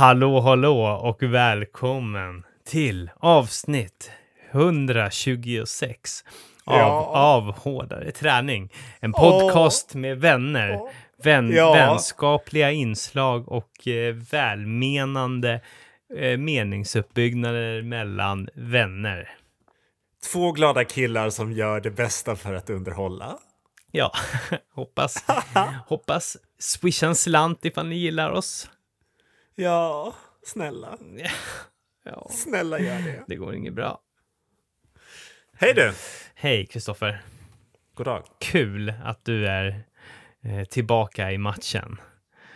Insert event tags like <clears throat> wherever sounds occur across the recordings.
Hallå hallå och välkommen till avsnitt 126 av, Ja. av Hårdare träning. En podcast med vänner, vän, Ja. vänskapliga inslag och eh, välmenande eh, meningsuppbyggnader mellan vänner. Två glada killar som gör det bästa för att underhålla. Ja, <laughs> hoppas, <laughs> hoppas swisha en slant ifall ni gillar oss. Ja, snälla. <laughs> Ja, Snälla gör det. det går inget bra. Hej du! Hej Kristoffer. God dag. Kul att du är eh, tillbaka i matchen.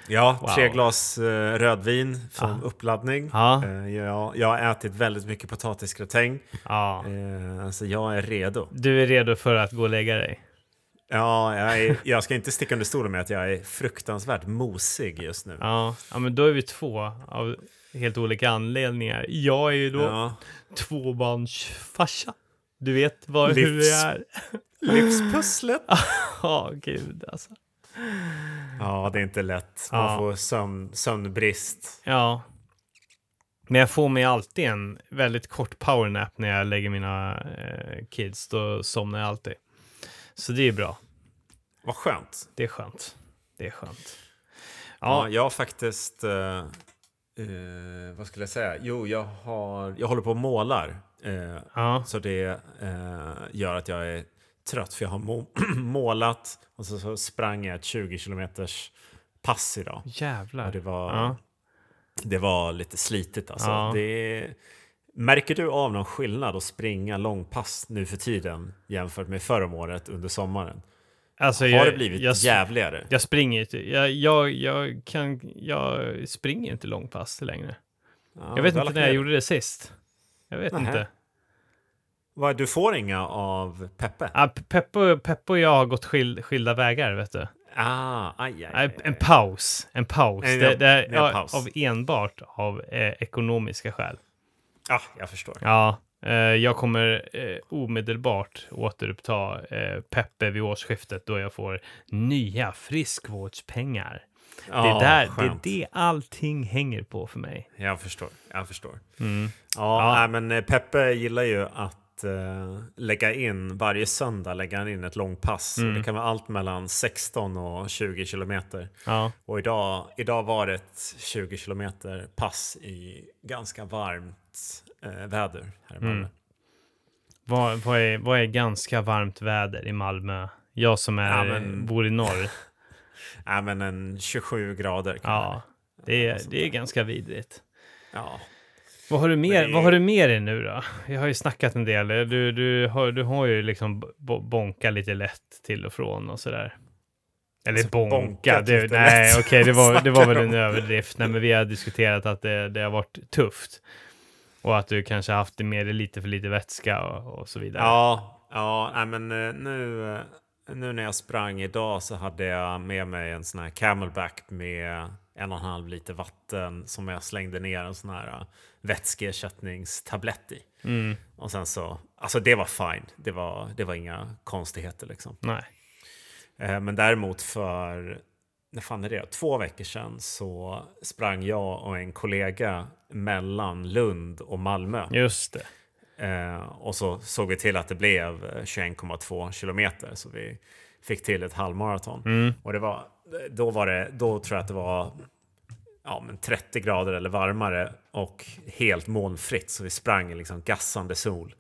Ja, Wow. tre glas eh, rödvin från Ja. uppladdning. Ja. Eh, jag, jag har ätit väldigt mycket potatisgratäng. Ja. Eh, alltså jag är redo. Du är redo för att gå och lägga dig? Ja, jag, är, jag ska inte sticka under stolen med att jag är fruktansvärt mosig just nu. Ja. ja, men då är vi två av helt olika anledningar. Jag är ju då Ja. tvåbarnsfarsa. Du vet vad, hur Livs- det är. <laughs> Livspusslet. Ja, gud alltså. Ja, det är inte lätt. Man Ja. får sömn, sömnbrist. Ja. Men jag får mig alltid en väldigt kort powernap när jag lägger mina eh, kids. Då somnar jag alltid. Så det är bra. Vad skönt. Det är skönt. Det är skönt. Ja, Ja, jag har faktiskt... eh, eh, vad skulle jag säga? Jo, jag, har, jag håller på och målar. Eh, ja, så det eh, gör att jag är trött för jag har må <clears throat> målat och så, så sprang jag ett 20 kilometers pass idag. jävlar. Och det, var, Ja. det var lite slitigt alltså. Ja. Det, märker du av någon skillnad att springa långpass nu för tiden jämfört med förra året under sommaren? Alltså, Har jag, det blivit jag, jävligare? jag springer inte. Jag, jag, jag, kan, jag springer inte långpass längre. Ja, jag vet inte när jag ner- gjorde det sist. Jag vet Nähä. inte. Vad, Du får inga av Peppe? Ah, Pe- Peppo, Peppo och jag har gått skil, skilda vägar, vet du. Ah, aj, aj, Nej, aj, En paus. En paus. En- det, det är, en ja, paus. Av enbart av eh, ekonomiska skäl. Ja, jag förstår. Ja, jag kommer eh, omedelbart återuppta eh, Peppe vid årsskiftet då jag får nya friskvårdspengar. det, är Ja, där, det är det allting hänger på för mig. Jag förstår. Jag förstår. Mm. Ja, Ja. Nej, men eh, Peppe gillar ju att eh, lägga in, varje söndag lägga han in ett långpass. Mm. Det kan vara allt mellan 16 och 20 kilometer. Ja, Och idag, idag var det ett 20 kilometer pass i ganska varmt eh, väder här i Malmö. Mm. vad, vad, är, vad är ganska varmt väder i Malmö? Jag som är, Ja, men- bor i norr. <laughs> Nej, men en 27 grader. Ja, det är, det är ganska vidrigt. ja. Vad har du mer, det- vad har du mer i nu då? Jag har ju snackat en del. Du, du, har, du har ju liksom bo- bonka lite lätt till och från och sådär. Eller Alltså, bonka, bonkat det, nej okej det, var, det var väl en överdrift. Nej men vi har diskuterat att det, det har varit tufft. Och att du kanske haft det med dig lite för lite vätska och, och så vidare. Ja, ja nej, men eh, nu, eh, nu när jag sprang idag så hade jag med mig en sån här camelback med en och en halv liter vatten som jag slängde ner en sån här eh, vätskeersättningstablett i. Mm, Och sen så, alltså det var fine. Det var, det var inga konstigheter liksom. nej. Men däremot för, när fan är det? Två veckor sedan så sprang jag och en kollega mellan Lund och Malmö. Just det. Eh, och så såg vi till att det blev eh, 21,2 kilometer. Så vi fick till ett halvmaraton. Mm, Och det var, då, var det, då tror jag att det var ja, men 30 grader eller varmare och helt molnfritt. Så vi sprang i liksom gassande sol.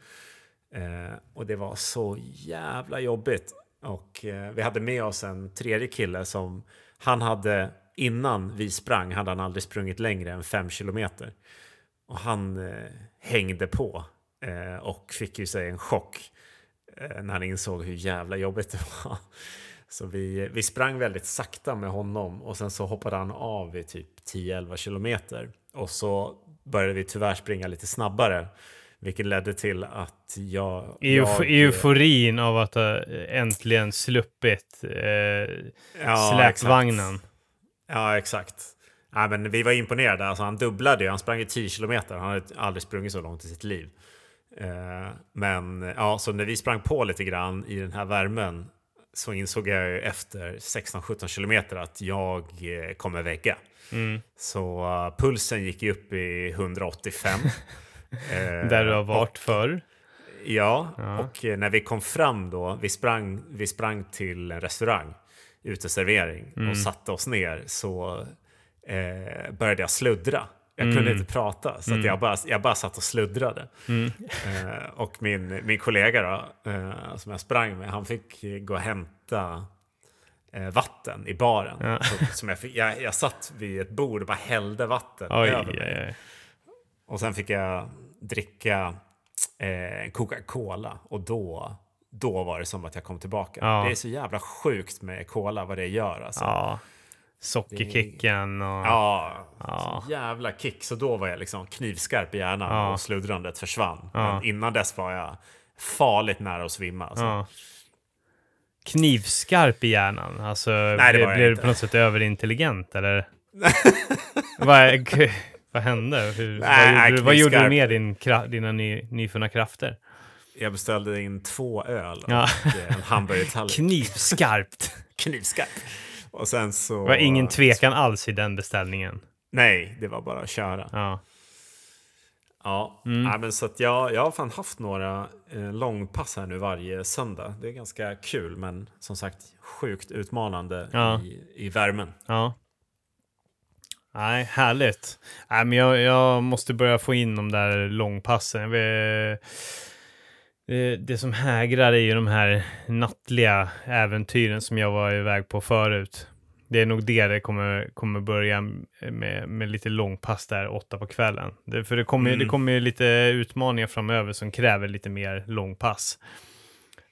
Eh, och det var så jävla jobbigt. Och eh, vi hade med oss en tredje kille som han hade innan vi sprang hade han aldrig sprungit längre än 5 kilometer. Och han eh, hängde på eh, och fick ju sig en chock eh, när han insåg hur jävla jobbigt det var. Så vi, vi sprang väldigt sakta med honom och sen så hoppade han av i typ 10-11 kilometer. Och så började vi tyvärr springa lite snabbare. Vilket ledde till att jag... Euf jag euforin av att ha äntligen sluppit eh, Ja, släpvagnen. exakt. Ja, exakt. Ja, men vi var imponerade. Alltså, han dubblade ju. Han sprang i 10 kilometer. Han hade aldrig sprungit så långt i sitt liv. Eh, men ja, så när vi sprang på lite grann i den här värmen så insåg jag ju efter 16-17 kilometer att jag eh, kommer vägga. Mm. Så uh, pulsen gick ju upp i 185. eh, <laughs> Där du har varit förr. Ja, ja, och eh, när vi kom fram då, vi sprang, vi sprang till en restaurang, uteservering, mm. och satte oss ner så eh, började jag sluddra. Jag kunde mm. inte prata, så mm. jag, bara, jag bara satt och sluddrade. Mm. Eh, och min, min kollega då, eh, som jag sprang med, han fick gå och hämta eh, vatten i baren. Ja. Så, som jag, fick, jag, jag satt vid ett bord och bara hällde vatten oj, över mig. Oj, oj. Och sen fick jag dricka eh, Coca-Cola och då, då var det som att jag kom tillbaka. Ja. Det är så jävla sjukt med cola vad det gör alltså. Ja. Sockerkicken och... Ja, ja. Jävla kick. Så då var jag liksom knivskarp i hjärnan ja. och sluddrandet försvann. Ja. Men innan dess var jag farligt nära att svimma. Alltså. Knivskarp i hjärnan? Alltså, Nej, det blev, blev du på något sätt överintelligent eller? <laughs> vad, <laughs> vad hände? Hur, Nej, vad, gjorde, vad gjorde du med din, dina ny, nyfunna krafter? Jag beställde in två öl och ja. en hamburgertallrik. <laughs> Knivskarpt. <laughs> Knivskarpt. Och sen så... Det var ingen tvekan alls i den beställningen. Nej, det var bara att köra. Ja. Ja, mm. ja men så att jag, jag har fan haft några eh, långpass här nu varje söndag. Det är ganska kul, men som sagt sjukt utmanande ja. i, i värmen. Ja. Nej, härligt. Nej, men jag, jag måste börja få in de där långpassen. Det, det som hägrar är ju de här nattliga äventyren som jag var iväg på förut. Det är nog det det kommer, kommer börja med, med lite långpass där åtta på kvällen. Det, för det kommer, mm. det kommer lite utmaningar framöver som kräver lite mer långpass.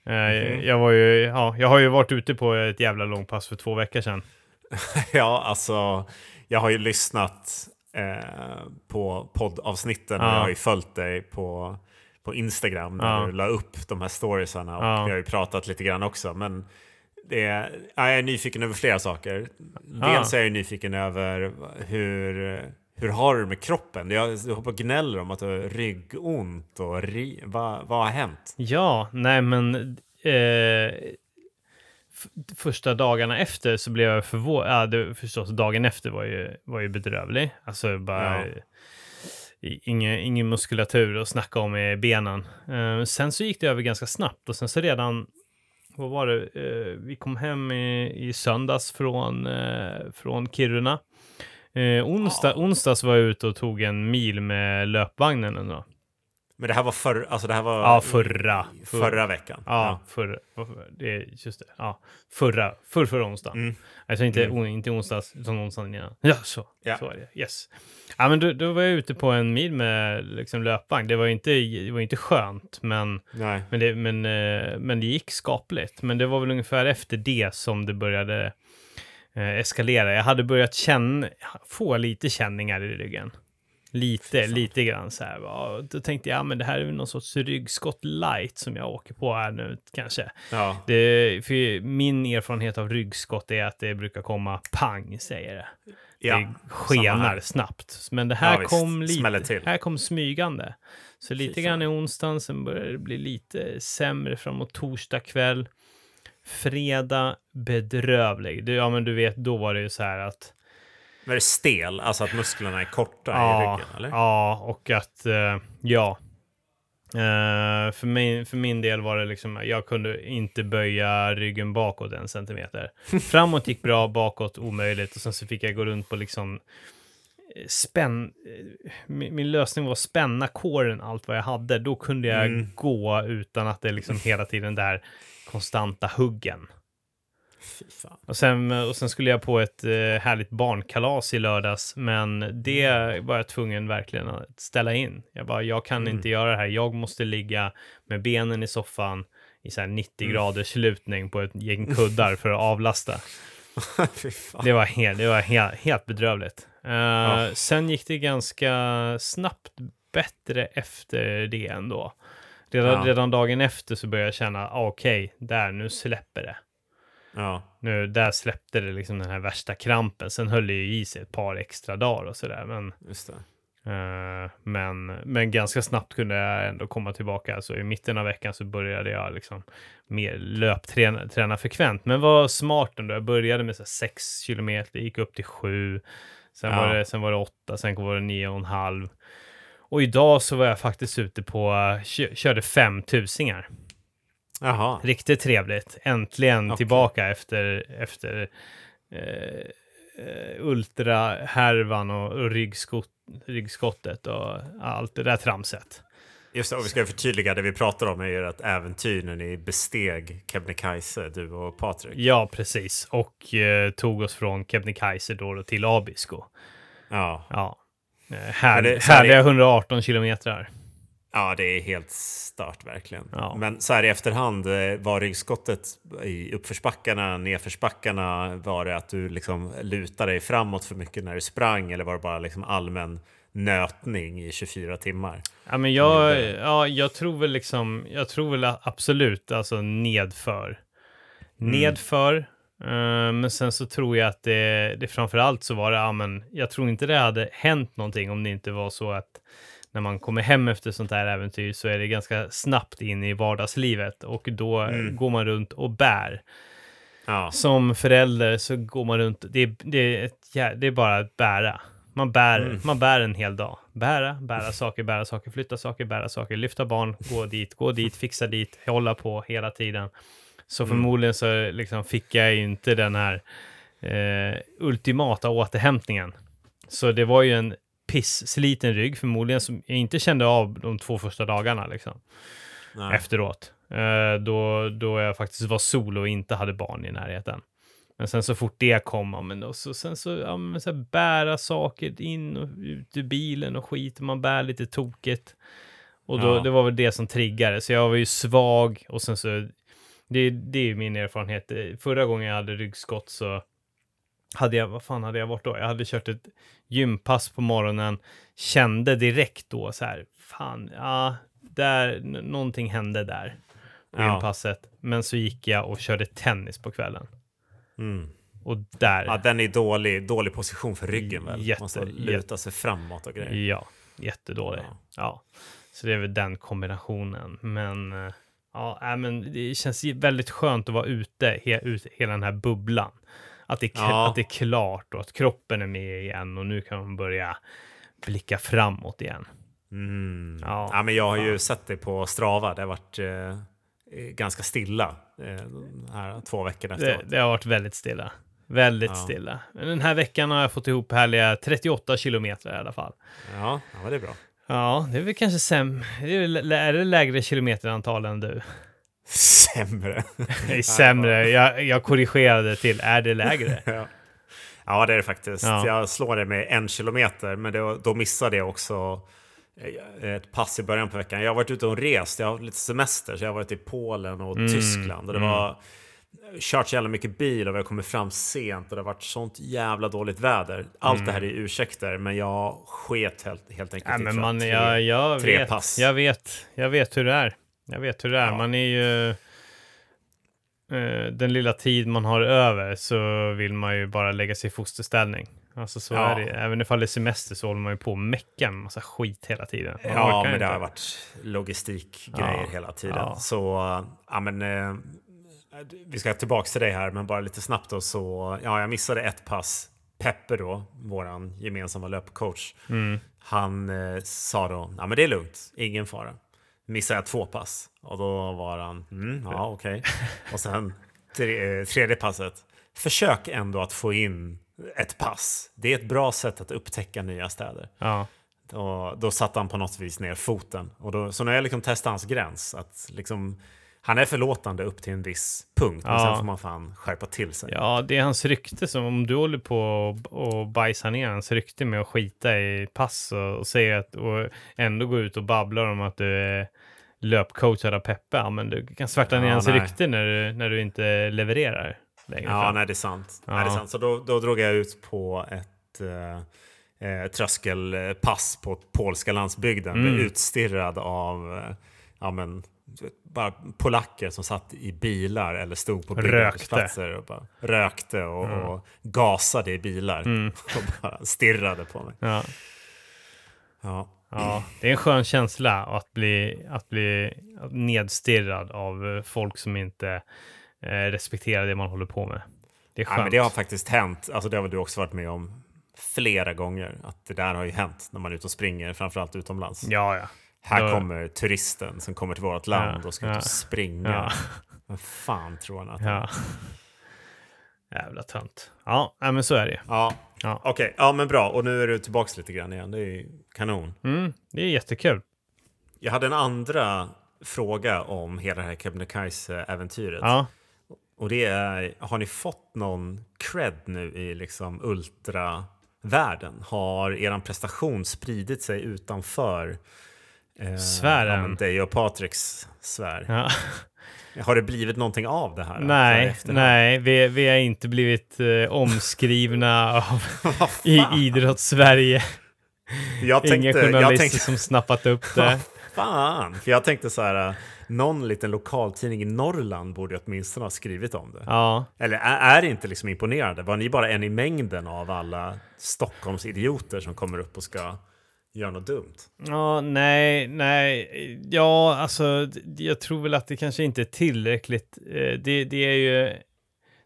Mm. Jag, var ju, ja, jag har ju varit ute på ett jävla långpass för två veckor sedan. <laughs> ja, alltså jag har ju lyssnat eh, på poddavsnitten ja. och jag har ju följt dig på, på Instagram när ja. du la upp de här storiesarna och ja. vi har ju pratat lite grann också. Men det är, jag är nyfiken över flera saker. Dels är jag nyfiken över hur, hur har du med kroppen? Jag, du hoppar gnäller om att du har ryggont och ri, vad, vad har hänt? Ja, nej men eh, första dagarna efter så blev jag förvånad. Ja, förstås, dagen efter var ju, var ju bedrövlig. Alltså bara... Ja. Ingen, ingen muskulatur att snacka om i benen. Uh, sen så gick det över ganska snabbt och sen så redan, vad var det, uh, vi kom hem i, i söndags från, uh, från Kiruna. onsdag, ja. Onsdags var jag ute och tog en mil med löpvagnen. Ändå. Men det här var, för, alltså det här var ja, förra, förra, förra veckan? Ja, ja. Förra, det just det. Ja, förra, för, förra onsdagen. Mm. Alltså inte, mm. inte onsdags, utan onsdagen innan. Ja, så. Ja. Så är det. Yes. Ja, men då, då var jag ute på en mil med liksom, löpvagn. Det var inte, det var inte skönt, men, Nej. men, det, men, eh, men det gick skapligt. Men det var väl ungefär efter det som det började eh, eskalera. Jag hade börjat känna, få lite känningar i ryggen. Lite, lite grann så här. Då tänkte jag, ja, men det här är väl någon sorts ryggskott light som jag åker på här nu kanske. Ja. Det, för min erfarenhet av ryggskott är att det brukar komma pang, säger det. Ja, det skenar snabbt. Men det här, ja, kom lite, här kom smygande. Så lite grann i onsdagen, sen började det bli lite sämre framåt torsdag kväll. Fredag, bedrövlig. ja, men du vet, då var det ju så här att är det stel? Alltså att musklerna är korta ja, i ryggen? Eller? Ja, och att, uh, ja. Uh, för, min, för min del var det liksom, jag kunde inte böja ryggen bakåt en centimeter. <laughs> Framåt gick bra, bakåt omöjligt. Och sen så fick jag gå runt på liksom eh, spänn... Min, min lösning var att spänna kåren allt vad jag hade. Då kunde jag mm. gå utan att det liksom hela tiden där konstanta huggen. Och sen, och sen skulle jag på ett eh, härligt barnkalas i lördags, men det mm. var jag tvungen verkligen att ställa in. Jag bara, jag kan mm. inte göra det här. Jag måste ligga med benen i soffan i så 90 mm. graders lutning på ett gäng kuddar för att <laughs> avlasta. <laughs> det var, helt, det var helt, helt bedrövligt. Uh, ja. Sen gick det ganska snabbt bättre efter det ändå. Redan, ja. redan dagen efter så började jag känna, ah, okej, okay, där, nu släpper det. Ja. Nu, där släppte det liksom den här värsta krampen. Sen höll det ju i sig ett par extra dagar och sådär. Men. Eh, men, men ganska snabbt kunde jag ändå komma tillbaka. Så i mitten av veckan så började jag liksom mer löpträna träna frekvent. Men var smart ändå. Jag började med 6 kilometer, gick upp till 7. Sen, Ja. var det, sen var det 8, sen var det 9,5. Och idag så var jag faktiskt ute på, kö- körde fem tusingar. Jaha. Riktigt trevligt. Äntligen Okej. tillbaka efter, efter eh, ultrahärvan och, och ryggskott, ryggskottet och allt det där tramset. Just det, och vi ska förtydliga det vi pratar om är ju ett äventyr när ni besteg Kebnekaise, du och Patrik. Ja, precis. Och eh, tog oss från Kebnekaise då, till Abisko. Ja. Ja. Eh, här, härliga det- 118 kilometrar. Ja, det är helt stört verkligen. Ja. Men så här i efterhand, eh, var ryggskottet i uppförsbackarna, nedförsbackarna, var det att du liksom lutade dig framåt för mycket när du sprang eller var det bara liksom allmän nötning i 24 timmar? Ja, men jag, ja, jag tror väl liksom, jag tror väl absolut alltså nedför. Nedför, eh, men sen så tror jag att det, det framförallt så var det, ja men jag tror inte det hade hänt någonting om det inte var så att när man kommer hem efter sånt här äventyr så är det ganska snabbt in i vardagslivet och då Mm. går man runt och bär. Ja, Som förälder så går man runt, det, är- det, är, ett, det är bara att bära. Man bär, Mm. man bär en hel dag. Bära, bära saker, bära saker, flytta saker, bära saker, lyfta barn, gå dit, gå dit, fixa dit, hålla på hela tiden. Så Mm. förmodligen så liksom fick jag inte den här eh, ultimata återhämtningen. Så det var ju en pissliten rygg förmodligen som jag inte kände av de två första dagarna liksom nej. efteråt. Eh, då, då jag faktiskt var solo och inte hade barn i närheten. Men sen så fort det kom, ja, men då, så, sen så, ja, men så här, bära saker in och ut ur bilen och skit, och man bär lite tokigt. Och då, Ja. det var väl det som triggade, så jag var ju svag och sen så, det, det är ju min erfarenhet. Eh, Förra gången jag hade ryggskott så hade jag, vad fan hade jag varit då? Jag hade kört ett gympass på morgonen, kände direkt då så här, fan, ja, där, någonting hände där på Ja. gympasset. Men så gick jag och körde tennis på kvällen. Mm. Och där, Ja, den är dålig, dålig position för ryggen väl? Jätte- Man måste luta sig framåt och grejer. ja, jättedålig. Ja. Ja. Så det är väl den kombinationen. Men eh, ja, äh, men det känns väldigt skönt att vara ute, he, ut, hela den här bubblan. Att det, Ja. att det är klart och att kroppen är med igen och nu kan man börja blicka framåt igen. Mm. Ja. Ja. men jag har ju sett det på Strava. Det har varit eh, ganska stilla eh, här två veckorna Det, efteråt. det har varit väldigt stilla. Väldigt Ja. stilla. Men den här veckan har jag fått ihop härliga 38 kilometer i alla fall. Ja, ja det är bra. Ja, det är väl kanske sämre. Det, är det lägre kilometerantal än du? Sämre. <laughs> Sämre. Jag, jag korrigerade till, är det lägre? <laughs> ja. ja, det är det faktiskt. Ja. Jag slår det med en kilometer, men då, då missade jag också eh, ett pass i början på veckan. Jag har varit ute och rest, jag har haft lite semester, så jag har varit i Polen och Mm, Tyskland. Och det var kört så jävla mycket bil och vi har kommit fram sent och det har varit sånt jävla dåligt väder. Allt det här är ursäkter, men jag sket helt, helt enkelt Ja, men man, tre- jag, jag, tre vet, pass. jag vet. Jag vet hur det är. Jag vet hur det är. Ja. Man är ju... eh, den lilla tid man har över så vill man ju bara lägga sig i fosterställning. Alltså så Ja. är det. Även ifall det är semester så håller man ju på och mecka med massa skit hela tiden. Man Ja, men det inte. har varit logistikgrejer Ja, hela tiden. ja. Så, ja men... Eh, vi ska tillbaka till dig här, men bara lite snabbt då så... Ja, jag missade ett pass. Peppe då, våran gemensamma löpcoach. Mm. Han eh, sa då, ja men det är lugnt, ingen fara. Missade jag två pass och då var han, mm, ja okej. <laughs> Och sen tre, eh, tredje passet, försök ändå att få in ett pass. Det är ett bra sätt att upptäcka nya städer. Ja. Och då satte han på något vis ner foten. Och då, så när jag liksom testade hans gräns, att liksom, han är förlåtande upp till en viss punkt, men Ja. sen får man fan skärpa till sig. ja, det är hans rykte som om du håller på och, och bajsar ner hans rykte med att skita i pass och, och säger att och ändå gå ut och babblar om att du är löpcoachad av Peppe. Ja, men du kan svärta ner Ja, hans nej. rykte när du, när du inte levererar längre Ja, fram. nej, det är sant. Ja. Nej, det är sant. Så då, då drog jag ut på ett eh, eh, tröskelpass på polska landsbygden. Mm. Blev utstirrad av eh, ja, men, bara polacker som satt i bilar eller stod på byggarbetsplatser och bara rökte och, och gasade i bilar. Mm. <laughs> Och bara stirrade på mig. Ja. Ja. Ja, det är en skön känsla att bli, att bli nedstirrad av eh, folk som inte eh, respekterar det man håller på med. Det är skönt. Ja, men det har faktiskt hänt. Alltså, det har väl du också varit med om flera gånger. Att det där har ju hänt när man är ute och springer, framförallt utomlands. Ja, ja. Här Då- kommer turisten som kommer till vårt land Ja, och ska ut ja. och springa. Ja. Vad fan tror han att Ja. Jävla tönt. Ja, men så är det. Ja, Ja. okej. Ja, men bra. Och nu är du tillbaks lite grann igen. Det är kanon. Mm, det är jättekul. Jag hade en andra fråga om hela det här Kebnekaise-äventyret. Ja. Och det är, har ni fått någon cred nu i liksom ultravärlden? Har er prestation spridit sig utanför eh, Sfären. Ja, men dig och Patriks sfär? ja. Har det blivit någonting av det här? så här Nej, nej, vi, vi har inte blivit eh, omskrivna <laughs> av i idrotts-Sverige. Jag Inga tänkte, jag journalister tänkte, som snappat upp <laughs> det. fan, för jag tänkte så här, någon liten lokaltidning i Norrland borde åtminstone ha skrivit om det. Ja, Eller är, är det inte liksom imponerande? Var ni bara en i mängden av alla Stockholmsidioter som kommer upp och ska göra något dumt? ja, nej, nej, ja, alltså, jag tror väl att det kanske inte är tillräckligt. Eh, det, det är ju,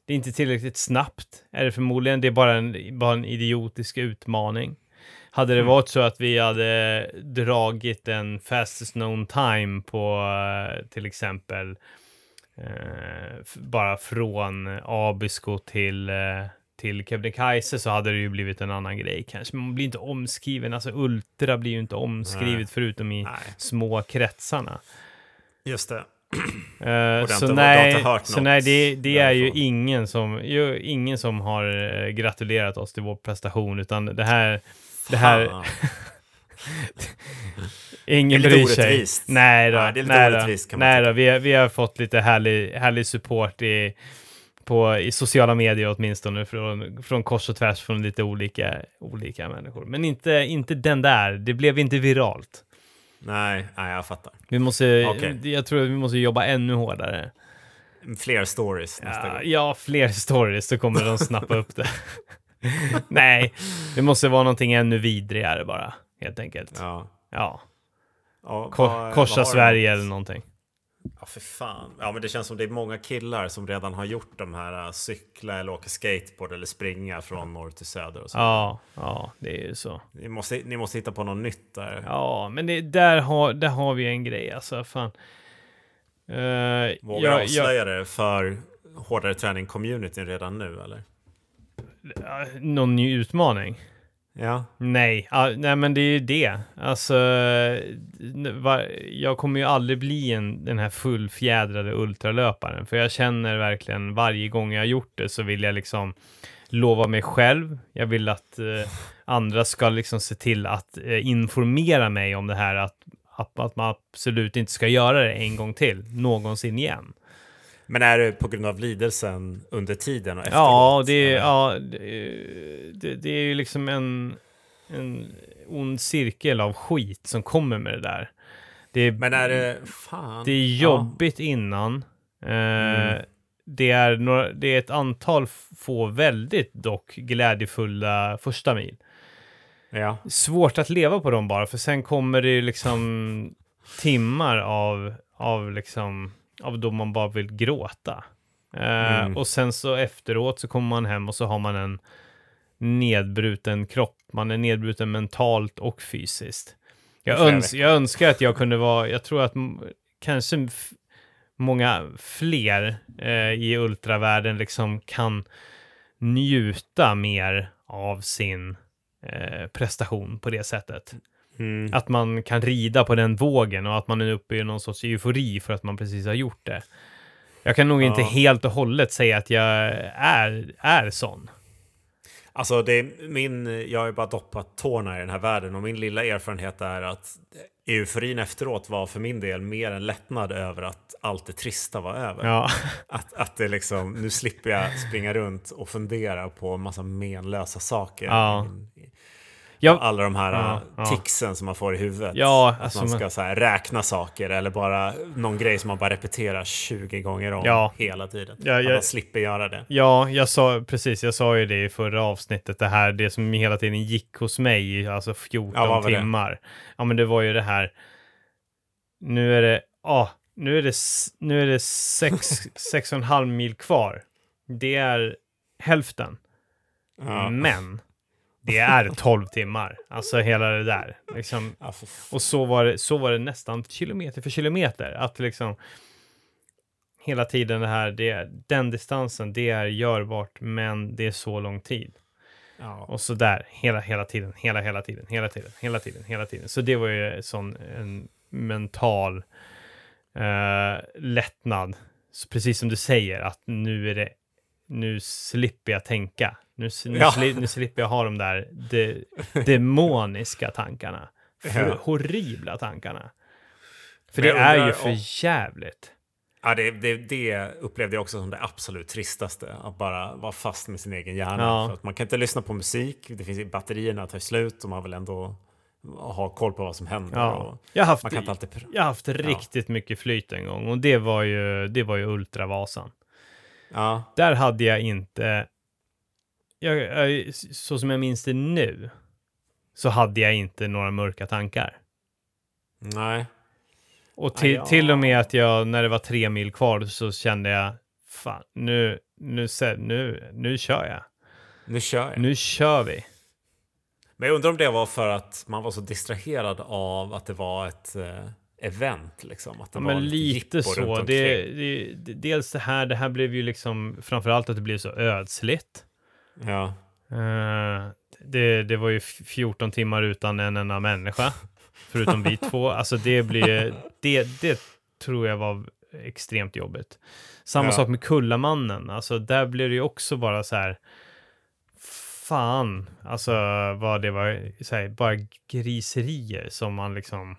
det är inte tillräckligt snabbt, är det förmodligen. Det är bara en, bara en idiotisk utmaning. Hade det Mm. varit så att vi hade dragit en fastest known time på eh, till exempel eh, bara från Abisko till, eh, till Kebnekaise så hade det ju blivit en annan grej kanske. Man blir inte omskriven, alltså Ultra blir ju inte omskrivet Nej. förutom i Nej, små kretsarna. just det. Har så nej, så nej det, det är ju ingen som, ju, ingen som har eh, gratulerat oss till vår prestation, utan det här, det här, <laughs> ingen Det är bryr sig. orättvist. Nej då, Nej, det är lite nej då, nej då vi, har- vi har fått lite härlig, härlig support i, på, i sociala medier åtminstone, från, från kors och tvärs från lite olika, olika människor. Men inte, inte den där, det blev inte viralt. Nej, nej, jag fattar. Vi måste, Okej. jag tror att vi måste jobba ännu hårdare. Fler stories nästa Ja, gång. ja, fler stories så kommer de snappa upp det. <laughs> Nej, det måste vara någonting ännu vidrigare bara, helt enkelt. Ja, Ja. Ja, Ko- vad- korsa vad Sverige eller någonting. Ja, för fan. Ja, men det känns som det är många killar som redan har gjort de här äh, cykla eller åka skateboard eller springa från norr till söder och så. Ja, ja, det är ju så. Ni, måste, ni måste hitta på något nytt där. Ja, men det, där, har, där har vi en grej, alltså fan. Uh, Vågar du avslöja det för hårdare träning-communityn redan nu eller? någon ny utmaning? Ja. Nej, ah, nej men det är ju det. Alltså, va, jag kommer ju aldrig bli en, den här fullfjädrade ultralöparen, för jag känner verkligen varje gång jag har gjort det så vill jag liksom lova mig själv. Jag vill att eh, andra ska liksom se till att eh, informera mig om det här, att, att, att man absolut inte ska göra det en gång till, någonsin igen. Men är det på grund av lidelsen under tiden och efteråt? Ja, det, är- eller? ja det, det, är ju liksom en, en ond cirkel av skit som kommer med det där. Det är, Men är det... Fan. det är jobbigt innan. Eh, Mm. det, är några, det är ett antal få väldigt dock glädjefulla första mil. Ja. ja. Svårt att leva på dem bara, för sen kommer det ju liksom timmar av, av liksom, av då man bara vill gråta. Eh, Mm. Och sen så efteråt så kommer man hem och så har man en nedbruten kropp. Man är nedbruten mentalt och fysiskt. Jag, öns jag önskar att jag kunde vara, jag tror att kanske många fler eh, i ultravärlden liksom kan njuta mer av sin eh, prestation på det sättet. Mm. Att man kan rida på den vågen och att man är uppe i någon sorts eufori för att man precis har gjort det. Jag kan nog inte Ja. helt och hållet säga att jag är, är sån. Alltså, det är min, jag har ju bara doppat tårna i den här världen och min lilla erfarenhet är att euforin efteråt var för min del mer en lättnad över att allt det trista var över. Ja, Att, att det liksom, nu slipper jag springa runt och fundera på en massa menlösa saker. Ja. Ja. Alla de här Ja, äh, ja. ticsen som man får i huvudet. Ja, att alltså man ska man- så här, räkna saker eller bara någon grej som man bara repeterar 20 gånger om Ja. hela tiden. Ja, Att jag- man slipper göra det. Ja, jag sa precis, jag sa ju det i förra avsnittet, det här, det som hela tiden gick hos mig, i, alltså 14 Ja, vad var det? timmar. Ja, men det var ju det här, nu är det, ja, nu är det, nu är det sex, <laughs> sex och en halv mil kvar. Det är hälften, men det är 12 timmar. Alltså hela det där. Liksom, och så var, det, så var det nästan kilometer för kilometer. Att liksom hela tiden det här, det, den distansen, det är görbart, men det är så lång tid. ja. Och så där, hela, hela tiden, hela, hela tiden, hela tiden, hela tiden, hela tiden. Så det var ju sån en mental eh, lättnad. Så precis som du säger, att nu är det, nu slipper jag tänka. Nu, nu, Ja. sli, nu slipper jag ha de där de, demoniska tankarna. För, Ja. Horribla tankarna. För Men det är ju för om- jävligt. Ja, det, det, det upplevde jag också som det absolut tristaste. Att bara vara fast med sin egen hjärna. Ja. För att man kan inte lyssna på musik. Det finns, batterierna tar slut och man vill ändå ha koll på vad som händer. Ja. Jag har haft, man kan alltid... jag har haft riktigt mycket flyt en gång och det var ju, det var ju Ultravasan. Ja, Där hade jag inte, jag, så som jag minns det nu, så hade jag inte några mörka tankar. nej. Och till, till och med att jag, när det var tre mil kvar, så kände jag, fan, nu, nu, nu, nu kör jag. Nu kör jag. Nu kör vi. Men jag undrar om det var för att man var så distraherad av att det var ett eh, event. Liksom. Att det Ja, var men lite så. det, det, dels det här, det här blev ju liksom, framförallt att det blev så ödsligt. Ja. Eh, det, det var ju f- 14 timmar utan en enda människa, <laughs> förutom vi två. Alltså det blir, det, det tror jag var extremt jobbigt. Samma Ja. sak med Kullamannen, alltså där blev det ju också bara så här, fan, alltså vad det var, så här, bara griserier som man liksom,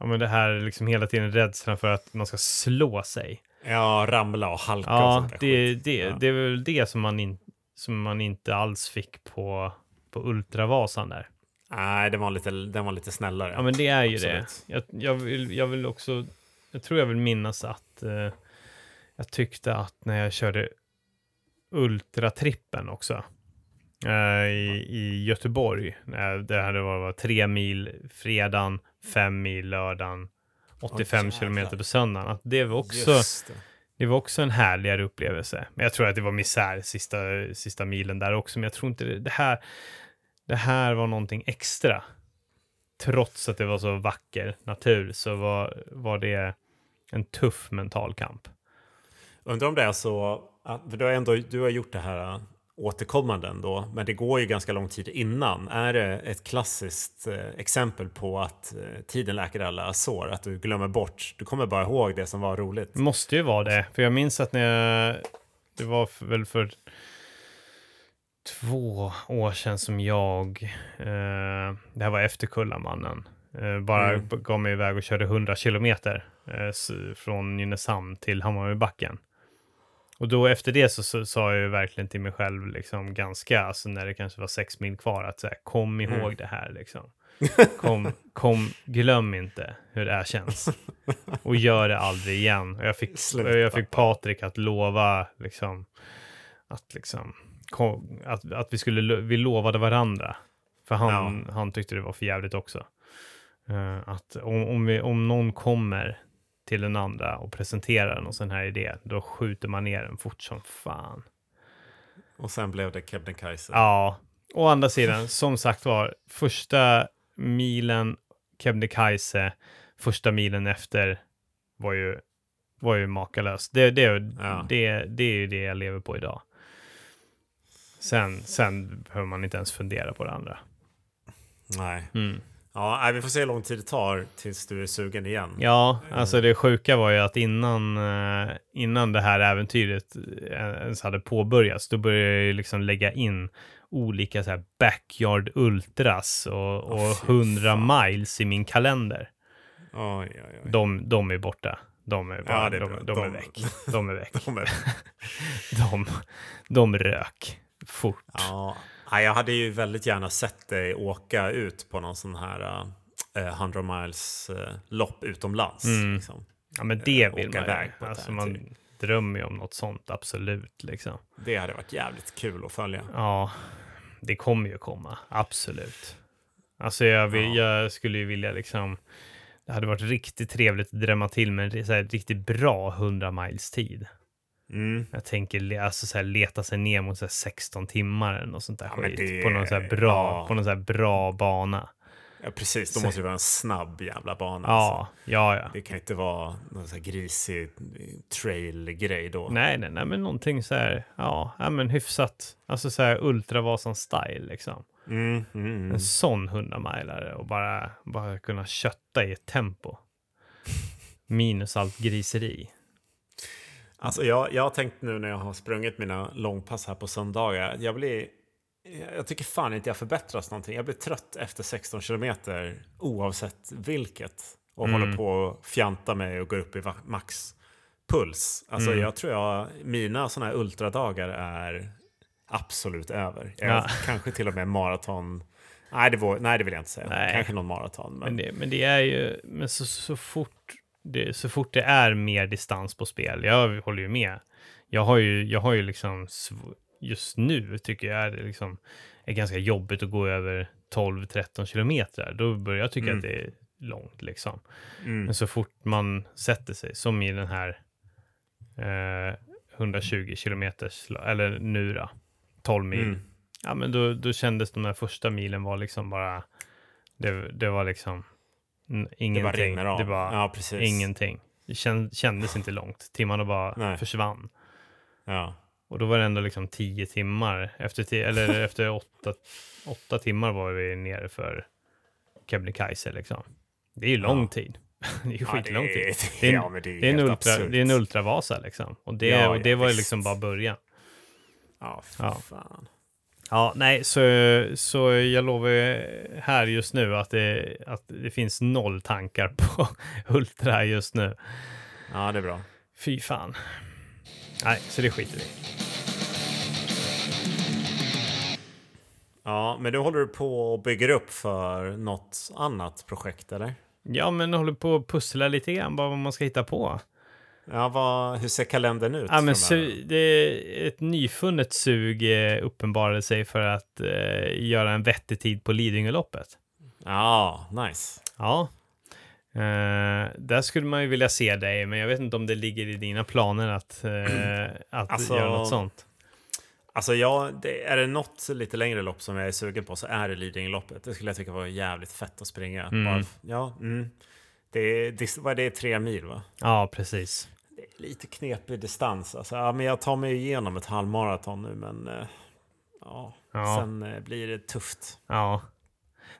ja men det här liksom hela tiden rädslan för att man ska slå sig. ja, ramla och halka och Ja, sånt där det, skit. det, Ja. det är väl det som man, in, som man inte alls fick på, på Ultravasan där. Nej, den var lite, den var lite snällare. Ja, men det är ju Absolut. det. Jag, jag, vill, jag vill också, jag tror jag vill minnas att eh, jag tyckte att när jag körde Ultratrippen också eh, i, i Göteborg, när det här var, var tre mil fredagen, fem mil lördagen, 85 jävlar. kilometer på söndagen, att det var också det det var också en härligare upplevelse. Men jag tror att det var misär sista, sista milen där också. Men jag tror inte det, det här. Det här var någonting extra. Trots att det var så vacker natur så var, var det en tuff mental kamp. Undrar om det är så, att- för du har ändå du har gjort det här återkommande ändå, men det går ju ganska lång tid innan. Är det ett klassiskt eh, exempel på att eh, tiden läker alla sår? Att du glömmer bort, du kommer bara ihåg det som var roligt? Måste ju vara det. För jag minns att när jag, det var för, väl för två år sedan som jag, eh, det här var efter Kullamannen, eh, bara Mm. gav mig iväg och körde 100 kilometer eh, från Nynäshamn till Hammarbybacken. Och då efter det så, sa jag ju verkligen till mig själv, liksom ganska, alltså när det kanske var sex mil kvar, att så här, kom ihåg Mm. det här liksom. <laughs> Kom, kom, glöm inte hur det här känns. Och gör det aldrig igen. Och jag fick, Sluta. jag fick Patrik att lova liksom, att, liksom, kom, att, att vi, skulle, vi lovade varandra. För han, han tyckte det var för jävligt också. Eh, att om, om, vi, om någon kommer till den andra och presenterar någon sån här idé, då skjuter man ner den fort som fan. Och sen blev det Kebnekaise. Ja, å andra sidan, <laughs> som sagt var, första milen Kebnekaise, första milen efter var ju, var ju makalöst. Det, det, Ja. det, det är ju det jag lever på idag. Sen, sen behöver man inte ens fundera på det andra. Nej. Mm. Ja, vi får se hur lång tid det tar tills du är sugen igen. Ja, alltså det sjuka var ju att innan, eh, innan det här äventyret eh, ens hade påbörjats, då började jag ju liksom lägga in olika så här backyard ultras och, och fy 100 fan. miles i min kalender. Oj, oj, oj. De, de är borta. De är, bara, Ja, de, bra. de, är De- väck. <laughs> De är väck. De är... <laughs> De, de rök fort. Ja, Ja, jag hade ju väldigt gärna sett dig åka ut på någon sån här uh, 100 miles uh, lopp utomlands. Mm. Liksom. Ja, men det Eh, vill man ju. Alltså, man drömmer ju om något sånt, absolut. Liksom. Det hade varit jävligt kul att följa. Ja, det kommer ju komma, absolut. Alltså jag, vill, jag skulle ju vilja liksom, det hade varit riktigt trevligt att drömma till med en riktigt bra 100 miles tid. Mm. Jag tänker alltså, så här, leta sig ner mot så här, 16 timmar eller något sånt där Ja, skit. det- På någon så här bra, ja. på någon så bra bana. Ja, precis. Då måste det vara en snabb jävla bana. Ja, alltså. ja, ja. Det kan inte vara någon sån här grisig trail-grej då. Nej, nej, nej, men någonting så här, ja, ja men hyfsat, alltså så här Ultravasan-style liksom. Mm, mm, mm. En sån 100 milare och bara, bara kunna kötta i ett tempo. <laughs> Minus allt griseri. Alltså jag, jag har tänkt nu när jag har sprungit mina långpass här på söndagar. Jag blir... Jag tycker fan inte jag förbättras någonting. Jag blir trött efter 16 kilometer oavsett vilket. Och Mm. håller på och fjanta mig och går upp i maxpuls. Alltså Mm. jag tror jag, mina sådana här ultradagar är absolut över. Ja. <laughs> Kanske till och med maraton. Nej det, nej, det vill jag inte säga. Nej. Kanske någon maraton. Men, Men det, men det är ju, men så, så, fort det, så fort det är mer distans på spel, jag håller ju med. Jag har ju, jag har ju liksom, just nu tycker jag är det liksom, är ganska jobbigt att gå över 12-13 kilometer. Då börjar jag tycka Mm. att det är långt liksom. mm, Men så fort man sätter sig, som i den här eh, 120 kilometers, eller nu då, 12 mil. mm. Ja, men då, då kändes de här första milen var liksom bara, det, det var liksom n- Det bara ingenting. rinner av. Det var ja, precis. ingenting. Det kän, kändes inte långt. Timmarna bara Nej. försvann. Ja. Och då var det ändå liksom 10 timmar. Efter, ti- eller <laughs> efter åtta, åtta timmar var vi nere för Kebnekaise liksom. Det är ju lång Ja. tid. <laughs> det är ju Ja, skitlång tid. det, är <laughs> ja, det är, Det är, en ultra, det är en ultravasa liksom. Och det, och det var ju liksom bara början. Ja, för fan. Ja, nej, så, så jag lovar ju här just nu att det, att det finns noll tankar på <laughs> Ultra just nu. Ja, det är bra. Fy fan. Nej, så det skiter vi. Ja, men då håller du på och bygger upp för något annat projekt, eller? Ja, men håller på att pussla lite grann bara vad man ska hitta på. Ja, vad, hur ser kalendern ut? Ja, men det är ett nyfunnet sug eh, uppenbarade sig för att eh, göra en vettig tid på Lidingöloppet. Ja, nice. Ja. Eh, där skulle man ju vilja se dig, men jag vet inte om det ligger i dina planer att, eh, att Alltså, göra något sånt. Alltså, ja, det, är det något lite längre lopp som jag är sugen på så är det Lidingöloppet. Det skulle jag tycka var jävligt fett att springa. Mm. Bara, ja, mm. det, är, dis- vad är det, tre mil va? Ja, precis. Lite knepig distans. Alltså, ja, men jag tar mig igenom ett halvmaraton nu, men eh, ja, Ja. sen eh, blir det tufft. Ja.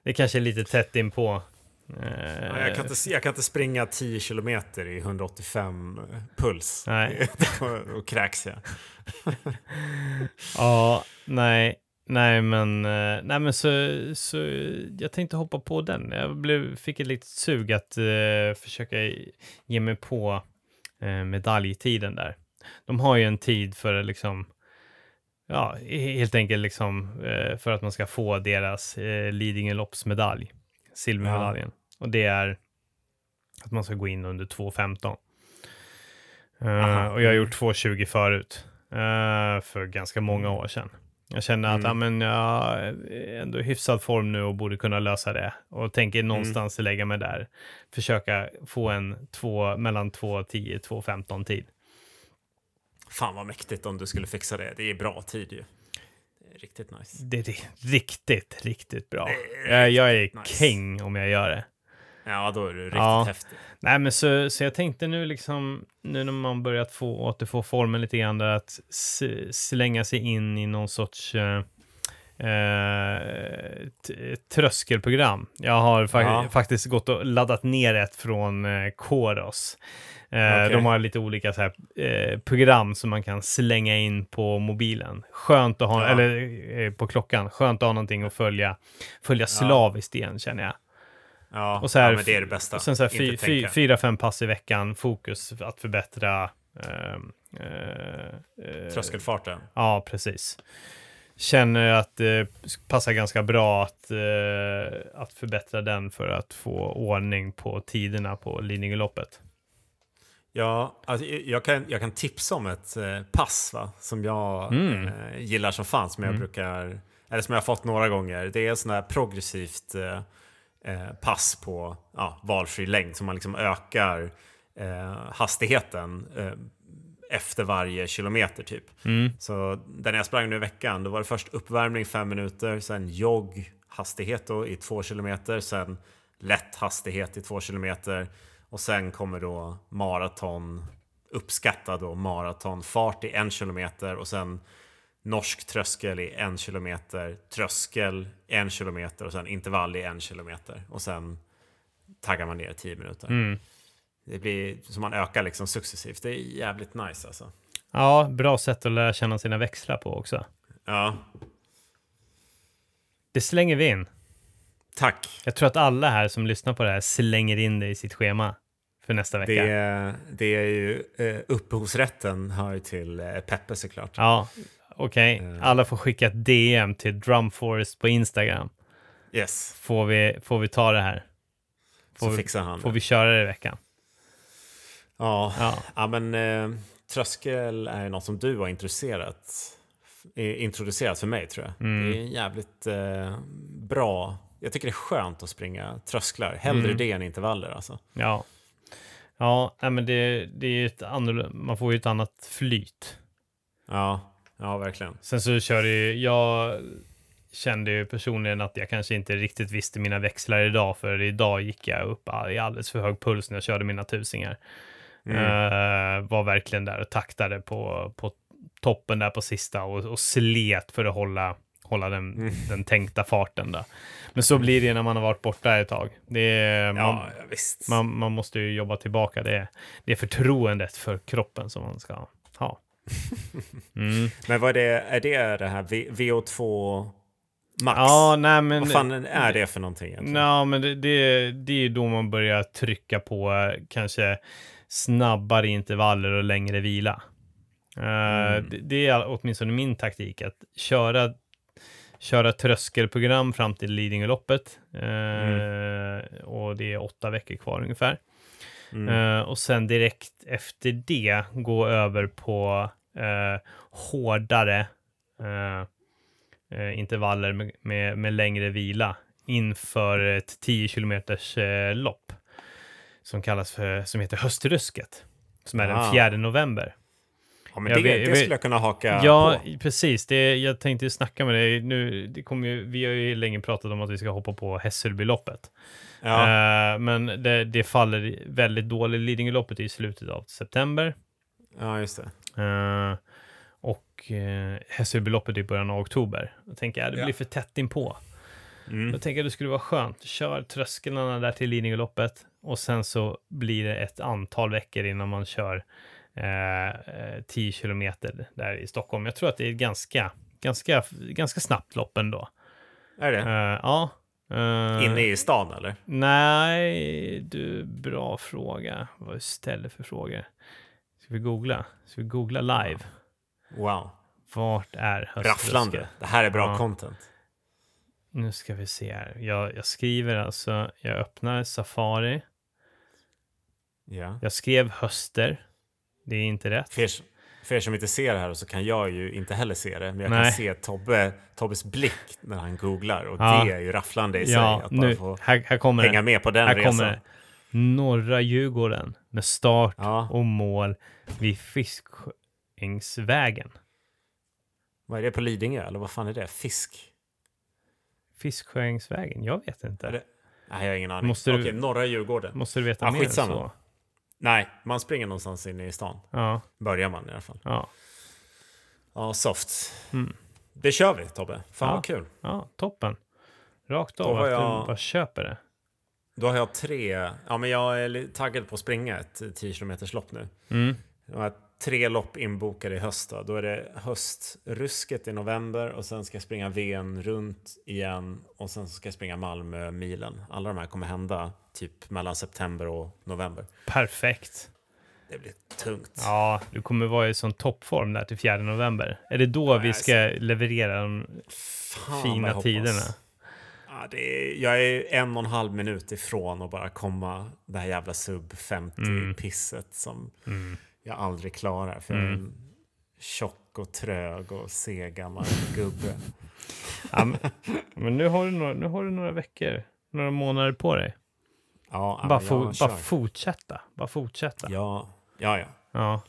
Det kanske är lite tätt in på. Eh, Ja, jag, kan inte, jag kan inte springa 10 kilometer i 185 puls. Nej. <laughs> och, och kräks jag. <laughs> Ja, nej, nej, men, nej, men så, så jag tänkte hoppa på den. Jag blev, fick ett litet sug att eh, försöka ge mig på eh, medaljtiden där. De har ju en tid för liksom, ja, he- helt enkelt liksom eh, för att man ska få deras eh, Lidingö-loppsmedalj, silvermedaljen. Och det är att man ska gå in under 2.15. Eh, Aha. och jag har gjort 2.20 förut, eh, för ganska många år sedan. Jag känner att Mm. ja, men jag är ändå i hyfsad form nu och borde kunna lösa det. Och tänker någonstans lägga mig där. Försöka få en två, mellan 2.10 2.15 tid. Fan vad mäktigt om du skulle fixa det. Det är bra tid ju. Riktigt nice. Det är ri- riktigt, riktigt bra. Är Jag, jag är riktigt nice. king om jag gör det. Ja, då är du riktigt Ja. häftig. Nej, men så, så jag tänkte nu liksom, nu när man börjat få, återfå formen lite grann där, att slänga sig in i någon sorts eh, eh, tröskelprogram. Jag har fa- Ja. faktiskt gått och laddat ner ett från eh, Koros. Eh, Okej. De har lite olika så här, eh, program som man kan slänga in på mobilen. Skönt att ha, Ja. eller eh, på klockan, skönt att ha någonting att följa, följa slaviskt igen känner jag. Ja, Och så här- ja, men det är det bästa. Och sen så här, fy, fy, fyra, fem pass i veckan, fokus att förbättra. ehm, eh, eh, Tröskelfarten. Ja, precis. känner att det passar ganska bra att, eh, att förbättra den för att få ordning på tiderna på Lidingöloppet. Ja, alltså, jag, kan, jag kan tipsa om ett eh, pass va? som jag Mm. eh, gillar som fan, som jag Mm. brukar, eller som jag har fått några gånger. Det är sånt här progressivt eh, pass på ja, valfri längd, som man liksom ökar eh, hastigheten eh, efter varje kilometer typ. Mm. Så den jag sprang nu i veckan, då var det först uppvärmning fem minuter, sen jogg hastighet då i två kilometer, sen lätt hastighet i två kilometer och sen kommer då maraton, uppskattad då maratonfart i en kilometer och sen norsk tröskel i en kilometer, tröskel en kilometer och sen intervall i en kilometer och sen taggar man ner 10 minuter. Mm. Det blir som man ökar liksom successivt. Det är jävligt nice alltså. Ja, bra sätt att lära känna sina växlar på också. Ja, Det slänger vi in. tack. Jag tror att alla här som lyssnar på det här slänger in det i sitt schema för nästa vecka. Det, det är ju eh, upphovsrätten hör ju till eh, Peppe såklart. Ja, okej. Eh. Alla får skicka ett DM till Drumforest på Instagram. Yes, Får vi, får vi ta det här? Får så vi, fixar han får det. vi köra det i veckan? Ja. Ja. ja, men eh, tröskel är något som du har introducerat, introducerat för mig tror jag. Mm. Det är jävligt eh, bra. Jag tycker det är skönt att springa trösklar. Hellre Mm. det än intervaller alltså. Ja, ja men det, det är ju ett annorlunda, man får ju ett annat flyt. Ja, ja verkligen. Sen så kör det ju, jag kände ju personligen att jag kanske inte riktigt visste mina växlar idag, för idag gick jag upp i alldeles för hög puls när jag körde mina tusingar. Mm. Eh, var verkligen där och taktade på, på toppen där på sista och, och slet för att hålla, hålla den, Mm. den tänkta farten. Där. Men så blir det när man har varit borta ett tag. Är, man, Ja, visst. man, man måste ju jobba tillbaka. Det det är förtroendet för kroppen som man ska ha. Mm. Men vad är det, är det det här V- VO2 Max? Ja, nej men... Vad fan är det för någonting egentligen? Ja, men det, det, det är då man börjar trycka på eh, kanske snabbare intervaller och längre vila. Eh, Mm. det, det är åtminstone min taktik, att köra, köra tröskelprogram fram till Lidingöloppet. Eh, Och det är åtta veckor kvar ungefär. Mm. Eh, och sen direkt efter det gå över på eh, hårdare eh, intervaller med, med, med längre vila inför ett 10 kilometers lopp som kallas för, som heter Höstrusket, som är den Ah. 4 november. Ja, men det, vet- det skulle jag kunna haka Ja, på. precis. Det, jag tänkte snacka med dig nu. Det kommer ju, vi har ju länge pratat om att vi ska hoppa på Hässelbyloppet. Ja. Eh, men det, det faller väldigt dåligt. Lidingöloppet är i slutet av september. ja, just det. Eh, och uh, Hässelbyloppet är i början av oktober. Då tänker jag, det Ja. blir för tätt inpå. Mm. Då tänker jag det skulle vara skönt. Kör trösklarna där till Lidingöloppet och sen så blir det ett antal veckor innan man kör eh, eh, 10 kilometer där i Stockholm. Jag tror att det är ett ganska, ganska, ganska snabbt lopp ändå. Är det? Eh, ja. Eh, Inne i stan eller? Nej, du, bra fråga. Vad ställer för frågor? Ska vi googla? Ska vi googla live? Wow. Vart är? Rafflande. Det här är bra Ja. content. Nu ska vi se här. Jag, jag skriver alltså, jag öppnar Safari. Ja. Jag skrev höster. Det är inte rätt. För, er, för er som inte ser det här så kan jag ju inte heller se det. Men jag Nej. kan se Tobbe, Tobbes blick när han googlar. Och Ja. det är ju rafflande i sig. Ja, Att bara nu, få här, här kommer hänga det. med på den Här resan. kommer. Norra Djurgården med start Ja. och mål vid Fiskängsvägen. Vad är det på Lidingö? Eller vad fan är det? Fisk? Fiskängsvägen? Jag vet inte. Nej, jag har ingen aning. Måste du- Okej, norra Djurgården. Måste du veta Ja, mer skitsamma. så? Nej, man springer någonstans inne i stan. Ja, Börjar man i alla fall. ja, Ja, soft. Mm. Det kör vi Tobbe. Fan Ja. vad kul. ja, toppen. Rakt av att jag- du bara köper det. Då har jag tre. Ja, men jag är taggad på att springa ett 10 km lopp nu. Mm. Jag tre lopp inbokade i höst. Då. då är det höstrusket i november och sen ska jag springa Ven runt igen och sen ska jag springa Malmö-milen. Alla de här kommer hända typ mellan september och november. Perfekt. det blir tungt. Ja, du kommer vara i sån toppform där till 4 november. Är det då vi Nej, ska leverera de Fan, fina tiderna? Ja, det är, jag är en och en halv minut ifrån att bara komma det här jävla sub 50-pisset som jag aldrig klarar. För jag är en tjock och trög och seg gammal gubbe. <laughs> Ja, men, men nu, har du några, nu har du några veckor, några månader på dig. Ja, Bara, fo- bara fortsätta. Bara fortsätta. Ja. Ja, ja, ja.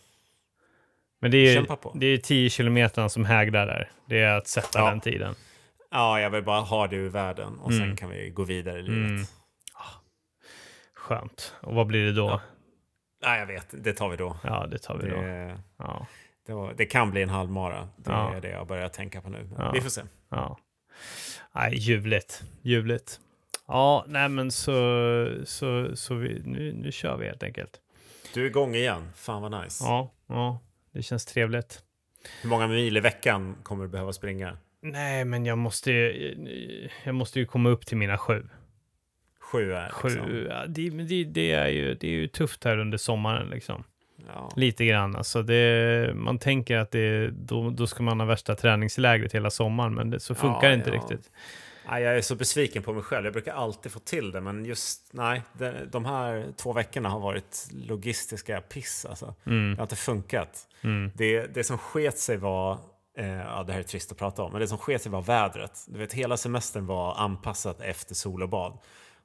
Men det är, på. det är 10 kilometer som hägrar där. Det är att sätta Ja. den tiden. Ja, jag vill bara ha det ur världen och sen Mm. kan vi gå vidare i livet. Mm. Skönt. Och vad blir det då? Ja. Nej, jag vet. Det tar vi då. Ja, det tar vi då. Det, Ja. det, var, det kan bli en halvmara. Det Ja. är det jag börjar tänka på nu. Ja. Vi får se. Ja. Nej, ljuvligt. Ljuvligt. Ja, nej men så, så, så vi, nu, nu kör vi helt enkelt. Du är igång igen. Fan vad nice. Ja, ja, det känns trevligt. Hur många mil i veckan kommer du behöva springa? Nej, men jag måste ju, jag måste ju komma upp till mina sju. Sju är Sju, liksom. ja, det, det, det, är ju, det är ju tufft här under sommaren liksom. Ja. Lite grann. Alltså det, man tänker att det, då, då ska man ha värsta träningslägret hela sommaren, men det, så funkar Ja, det inte ja. riktigt. Nej, jag är så besviken på mig själv. Jag brukar alltid få till det, men just nej. De, de här två veckorna har varit logistiska piss. Alltså. Mm, Det har inte funkat. mm, Det, det som sket sig var, eh, ja det här är trist att prata om, men det som sket sig var vädret. Du vet, hela semestern var anpassat efter sol och bad.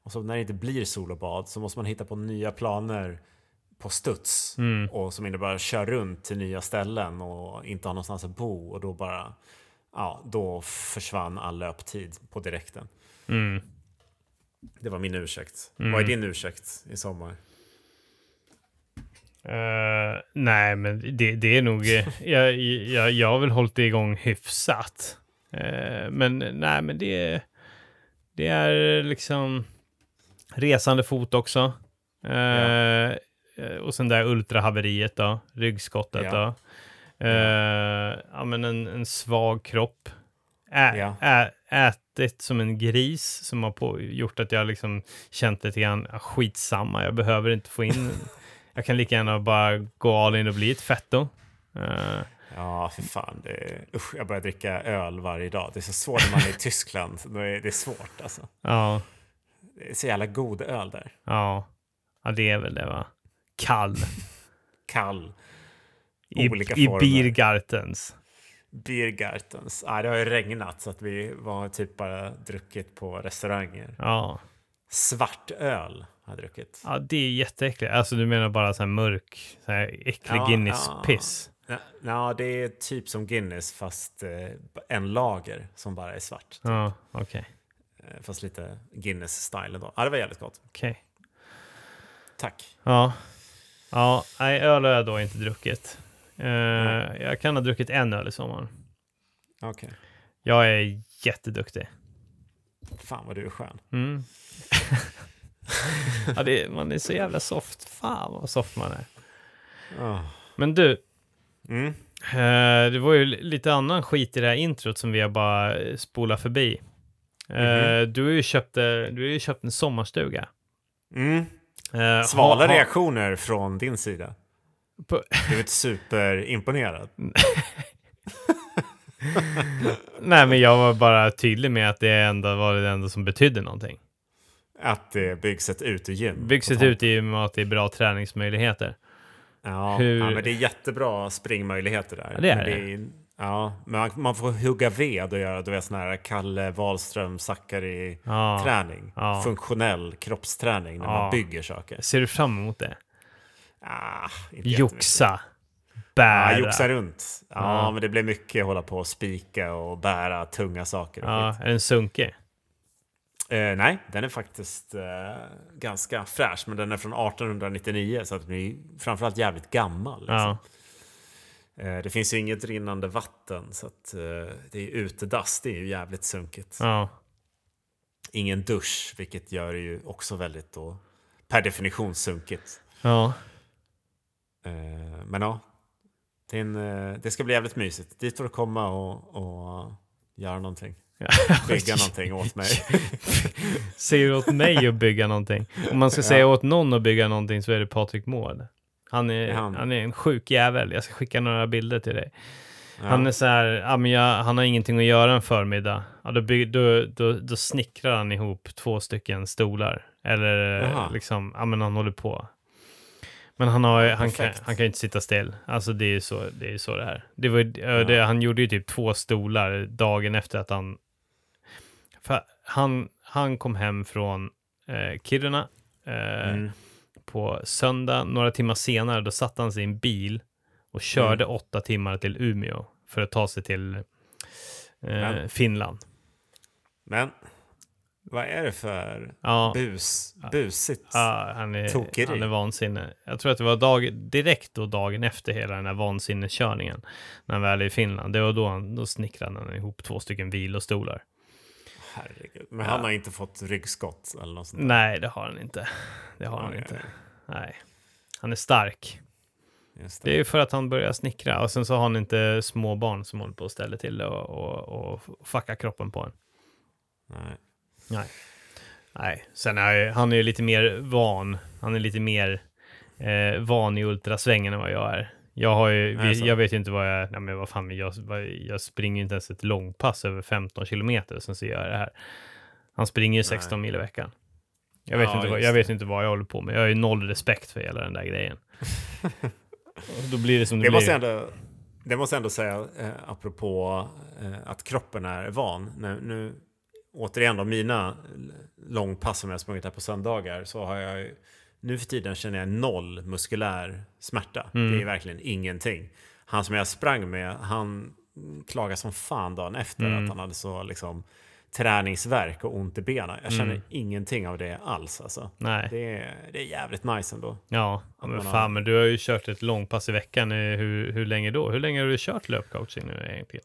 Och så när det inte blir sol och bad så måste man hitta på nya planer på studs. mm, Och som innebär att köra runt till nya ställen och inte ha någonstans att bo. Och då bara, ja, då försvann all löptid på direkten. mm. Det var min ursäkt. Mm. Vad är din ursäkt i sommar? Eh, nej, men det, det är nog... eh, <laughs> jag, jag, jag har väl hållit det igång hyfsat. Eh, men nej, men det. Det är liksom resande fot också. Eh, eh, Och sen där ultrahaveriet då, ryggskottet Ja. då. Eh, ja, men en, en svag kropp. Ä, Ja. ä, ätit som en gris som har på, gjort att jag liksom känt lite grann, ja, skitsamma, jag behöver inte få in, <laughs> jag kan lika gärna bara gå all in och bli ett fetto. Eh, Ja, för fan. Det, usch, jag börjar dricka öl varje dag. Det är så svårt när man är i <laughs> Tyskland. Det är, det är svårt alltså. ja, Det är så jävla god öl där. ja, ja, det är väl det va. Kall. Kall. I, Olika i former. Biergartens. Biergartens. Ah, det har ju regnat så att vi var typ bara druckit på restauranger. Ja. Svart öl har jag druckit. ja, det är jätteäckligt. Alltså du menar bara så här mörk, så här äcklig Ja, Guinness-piss. Ja, ja, det är typ som Guinness fast eh, en lager som bara är svart. Ja, okej. Eh, Fast lite Guinness-style ändå. Ja, det var jävligt gott. Okej. Tack. Ja. Ja, nej, öl har jag då inte druckit. Eh, jag kan ha druckit en öl i sommar. Okej. Jag är jätteduktig. Fan vad du är skön. Mm. <laughs> ja, det, man är så jävla soft. Fan vad soft man är. Ah. Men du, Mm. eh, det var ju lite annan skit i det här introt som vi har bara eh, spolat förbi. Mhm. du, har ju köpt, eh, du har ju köpt en sommarstuga. Mm. Eh, Svala ha- ha- reaktioner från din sida. På- Du är inte superimponerad. <laughs> Nej, men jag var bara tydlig med att det enda var det enda som betydde någonting. Att det byggs ett utegym. Byggs ett ut i och att det är bra träningsmöjligheter. Ja, Hur- ja, men det är jättebra springmöjligheter där. Ja, det är men det. är- ja, men man, får hugga ved och göra du vet, sån här Kalle Wahlström Zackari Ja. Funktionell kroppsträning när Ja. man bygger saker. Ser du fram emot det? Ah. Joxa. Bära. Ja, joxa runt. Ja, men det blir mycket hålla på och spika och bära tunga saker. Ja, skit. är den sunkig? Eh, nej, den är faktiskt eh, ganska fräsch, men den är från 1899 så att den är framförallt jävligt gammal. Liksom. Ja. Eh, det finns ju inget rinnande vatten så att eh, det är utedass, det är ju jävligt sunkigt. Ja. Ingen dusch, vilket gör det ju också väldigt då, per definition sunkigt. Ja. Eh, men ja, det, en, det ska bli jävligt mysigt. Dit får du komma och, och göra någonting. <laughs> Bygga <laughs> någonting åt mig. <laughs> Säger du åt mig att bygga någonting? Om man ska säga åt någon att bygga någonting så är det Patrik Mård. Han är, Är han? är en sjuk jävel. Jag ska skicka några bilder till dig. Ja. Han är så här, ja, men jag, han har ingenting att göra en förmiddag. Ja, då, bygg, då, då, då snickrar han ihop två stycken stolar. Eller Jaha. liksom, ja men han håller på. Men han, har, han, kan, han kan ju inte sitta still. Alltså det är ju så det, är så det här. Det var, Ja. det, han gjorde ju typ två stolar dagen efter att han... Han, han kom hem från eh, Kiruna eh, Mm. På söndag. Några timmar senare då satt han sig i en bil och körde Mm. åtta timmar till Umeå för att ta sig till eh, Men- Finland. Men vad är det för Ja, bus, busigt? ja han, är, Tokeri. han är vansinne. Jag tror att det var dag, direkt då dagen efter hela den här vansinneskörningen, när han väl är i Finland, det var då, han, då snickrade han ihop två stycken vilostolar. Herregud. Men Ja. han har inte fått ryggskott eller något sånt där. Nej, det har han inte. Det har han Oj, inte. oj, Nej. Han är stark. Just Det är ju för att han börjar snickra och sen så har han inte små barn som håller på att ställa till det och, och, och fucka kroppen på en. Nej. Nej. Nej, sen är han är ju lite mer van. Han är lite mer eh, van i ultrasvängen än vad jag är. Jag har ju, Nej, jag vet ju inte vad jag, nej men vad fan, jag, jag springer inte ens ett långpass över 15 kilometer, sen så gör jag det här. Han springer ju 16 mil i veckan. Jag vet, Ja, inte vad, jag vet inte vad jag håller på med. Jag har ju noll respekt för hela den där grejen. <laughs> Då blir det som det, Det blir. måste jag ändå, det måste jag ändå säga, eh, apropå eh, att kroppen är van. Nu, nu, återigen då, mina långpass som jag har sprungit här på söndagar, så har jag ju- nu för tiden känner jag noll muskulär smärta. Mm. Det är verkligen ingenting. Han som jag sprang med, han klagade som fan dagen efter Mm. att han hade så liksom träningsverk och ont i benen. Jag känner Mm. ingenting av det alls alltså. Nej. Det är, det är jävligt nice ändå. Ja, men man har- fan, men du har ju kört ett långpass i veckan. Eh, Hur, hur länge då? Hur länge har du kört löpcoaching nu egentligen?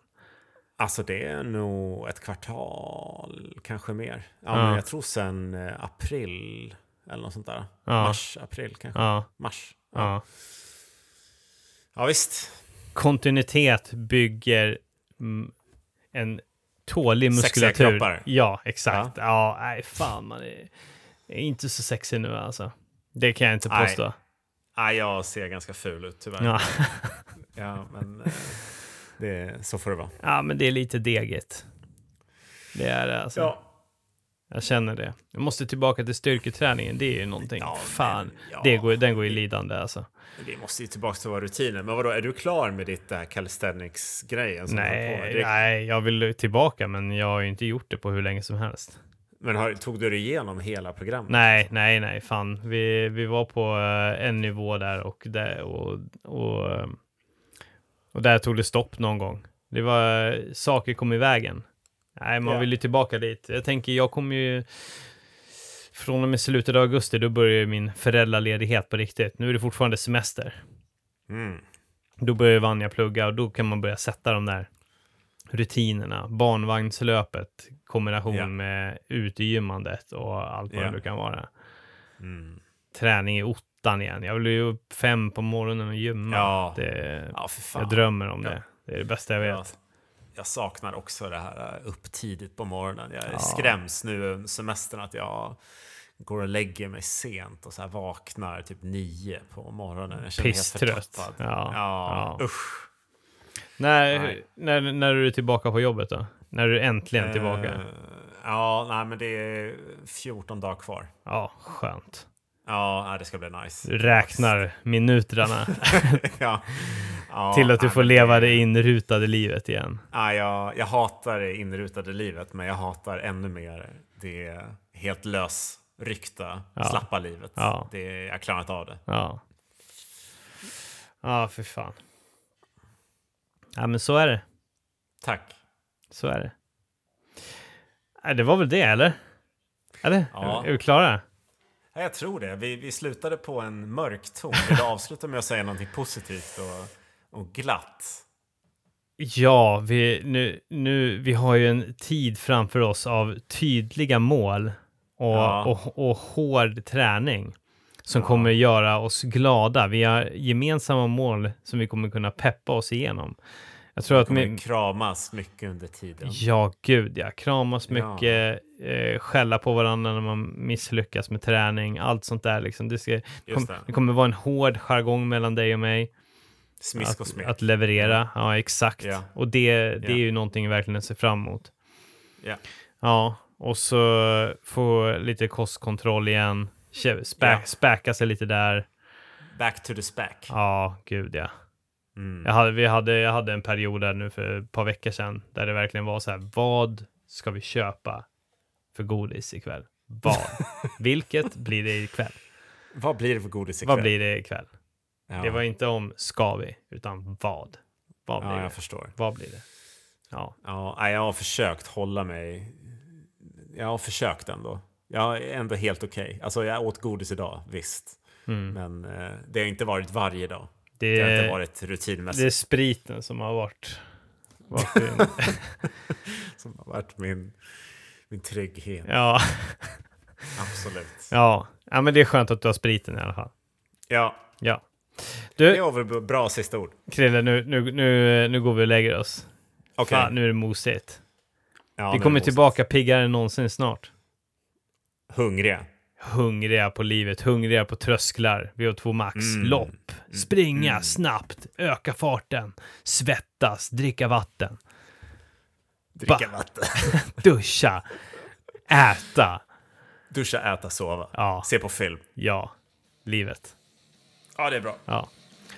Alltså det är nog ett kvartal, kanske mer. Ja, Ja. Jag tror sen eh, april eller något sånt där. Ja. Mars, april kanske. Ja, Mars. Ja. ja. ja visst. Kontinuitet bygger en tålig Sexiga muskulatur. kroppar. Ja, exakt. Ja, nej, fan, man är, är inte så sexig nu alltså. Det kan jag inte Nej. påstå. Ja, jag ser ganska ful ut tyvärr. Ja. <laughs> Ja, men eh, det, så får det vara. ja, men det är lite degigt. Det är det alltså. Ja. Jag känner det. Jag måste tillbaka till styrketräningen. Det är ju någonting. Ja, Fan, ja. det går, den går i lidande alltså. Vi måste ju tillbaka till våra rutiner. Men vadå, är du klar med ditt där calisthenics-grejen? på med? Nej, Det- nej, jag vill tillbaka, men jag har ju inte gjort det på hur länge som helst. Men har, tog du dig igenom hela programmet? Nej, nej, nej, fan. Vi, vi var på eh, en nivå där och, där och, och, eh, och där tog det stopp någon gång. Det var, saker kom i vägen. Nej, man vill ju tillbaka dit. Jag tänker, jag kommer ju från och med slutet av augusti, då börjar min föräldraledighet på riktigt. Nu är det fortfarande semester. Mm. Då börjar Vanja plugga och då kan man börja sätta de där rutinerna. Barnvagnslöpet, kombination Ja. med utegymmandet och allt vad Ja. det kan vara. Mm. Träning i ottan igen. Jag vill ju upp fem på morgonen och gymma. Ja. Det, Ja, jag drömmer om Ja. det. Det är det bästa jag vet. Ja. Jag saknar också det här uh, upp tidigt på morgonen. Jag Ja. skräms nu under semestern att jag går och lägger mig sent och så här vaknar typ nio på morgonen. Jag känner Pisstrött. Ja. Ja, Ja. usch. När, Nej. när, när är du tillbaka på jobbet då? När är du äntligen tillbaka? Eh, ja, nej men det är 14 dagar kvar. Ja, skönt. Ja, det ska bli nice. Räknar minuterna <laughs> ja. Ja, till att du får leva det inrutade livet igen. Ja, jag, jag hatar det inrutade livet, men jag hatar ännu mer det helt lösryckta, Ja. slappa livet. Ja. Det, jag klarar inte av det. Ja. Ja, för fan. Ja, men så är det. Tack. Så är det. Nej, det var väl det, eller? Eller? Ja. Är vi klara? Ja, jag tror det. Vi, vi slutade på en mörk ton. Vill du avsluta med att säga någonting positivt och, och glatt? Ja, vi, nu, nu, vi har ju en tid framför oss av tydliga mål och, Ja. och, och hård träning som Ja. kommer göra oss glada. Vi har gemensamma mål som vi kommer kunna peppa oss igenom. Jag tror att min, kramas mycket under tiden. Ja, gud ja. Kramas Ja. mycket, eh, skälla på varandra när man misslyckas med träning, allt sånt där liksom. Det, ska, kom, det. det kommer vara en hård jargong mellan dig och mig. Smisk och Att, smek. att leverera, ja exakt. Ja. Och det, det Ja. är ju någonting jag verkligen ser fram emot. Ja. Ja, och så få lite kostkontroll igen. Kä- Spä, Ja. Späka sig lite där. Back to the spack. Ja, gud ja. Mm. Jag hade, vi hade, jag hade en period där nu för ett par veckor sedan där det verkligen var så här, vad ska vi köpa för godis ikväll? Vad? <laughs> Vilket blir det ikväll? Vad blir det för godis ikväll? Vad blir det ikväll? Ja. Det var inte om ska vi, utan vad? Vad blir Ja, det? jag förstår. Vad blir det? Ja, Ja, jag har försökt hålla mig. Jag har försökt ändå. Jag är ändå helt okej. Alltså jag åt godis idag, visst. mm. Men eh, det har inte varit varje dag. Det, Det har inte varit det är rutinmässigt. spriten som har varit, varit din- <laughs> Som har varit min, min trygghet. ja, Absolut. ja. ja, men det är skönt att du har spriten i alla fall. Ja, Ja. det Du, var väl bra sista ord. Krille, nu, nu, nu, nu går vi och lägger oss. Fan, nu är det mosigt. Ja, vi kommer det tillbaka piggare än någonsin snart. Hungriga. Hungriga på livet, hungriga på trösklar, VO2 max, Mm. lopp, springa Mm. snabbt, öka farten, svettas, dricka vatten, Dricka Ba- vatten. <laughs> duscha, äta. Duscha, äta, sova. Ja, Se på film. ja, livet. Ja, det är bra. Ja.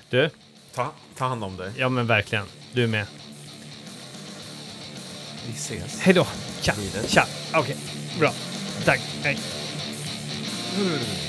Du, Ta, ta hand om dig. ja men verkligen. Du med. Vi ses. Hej då. Tja. Tja. Okej, bra. Tack. Hej. Mm.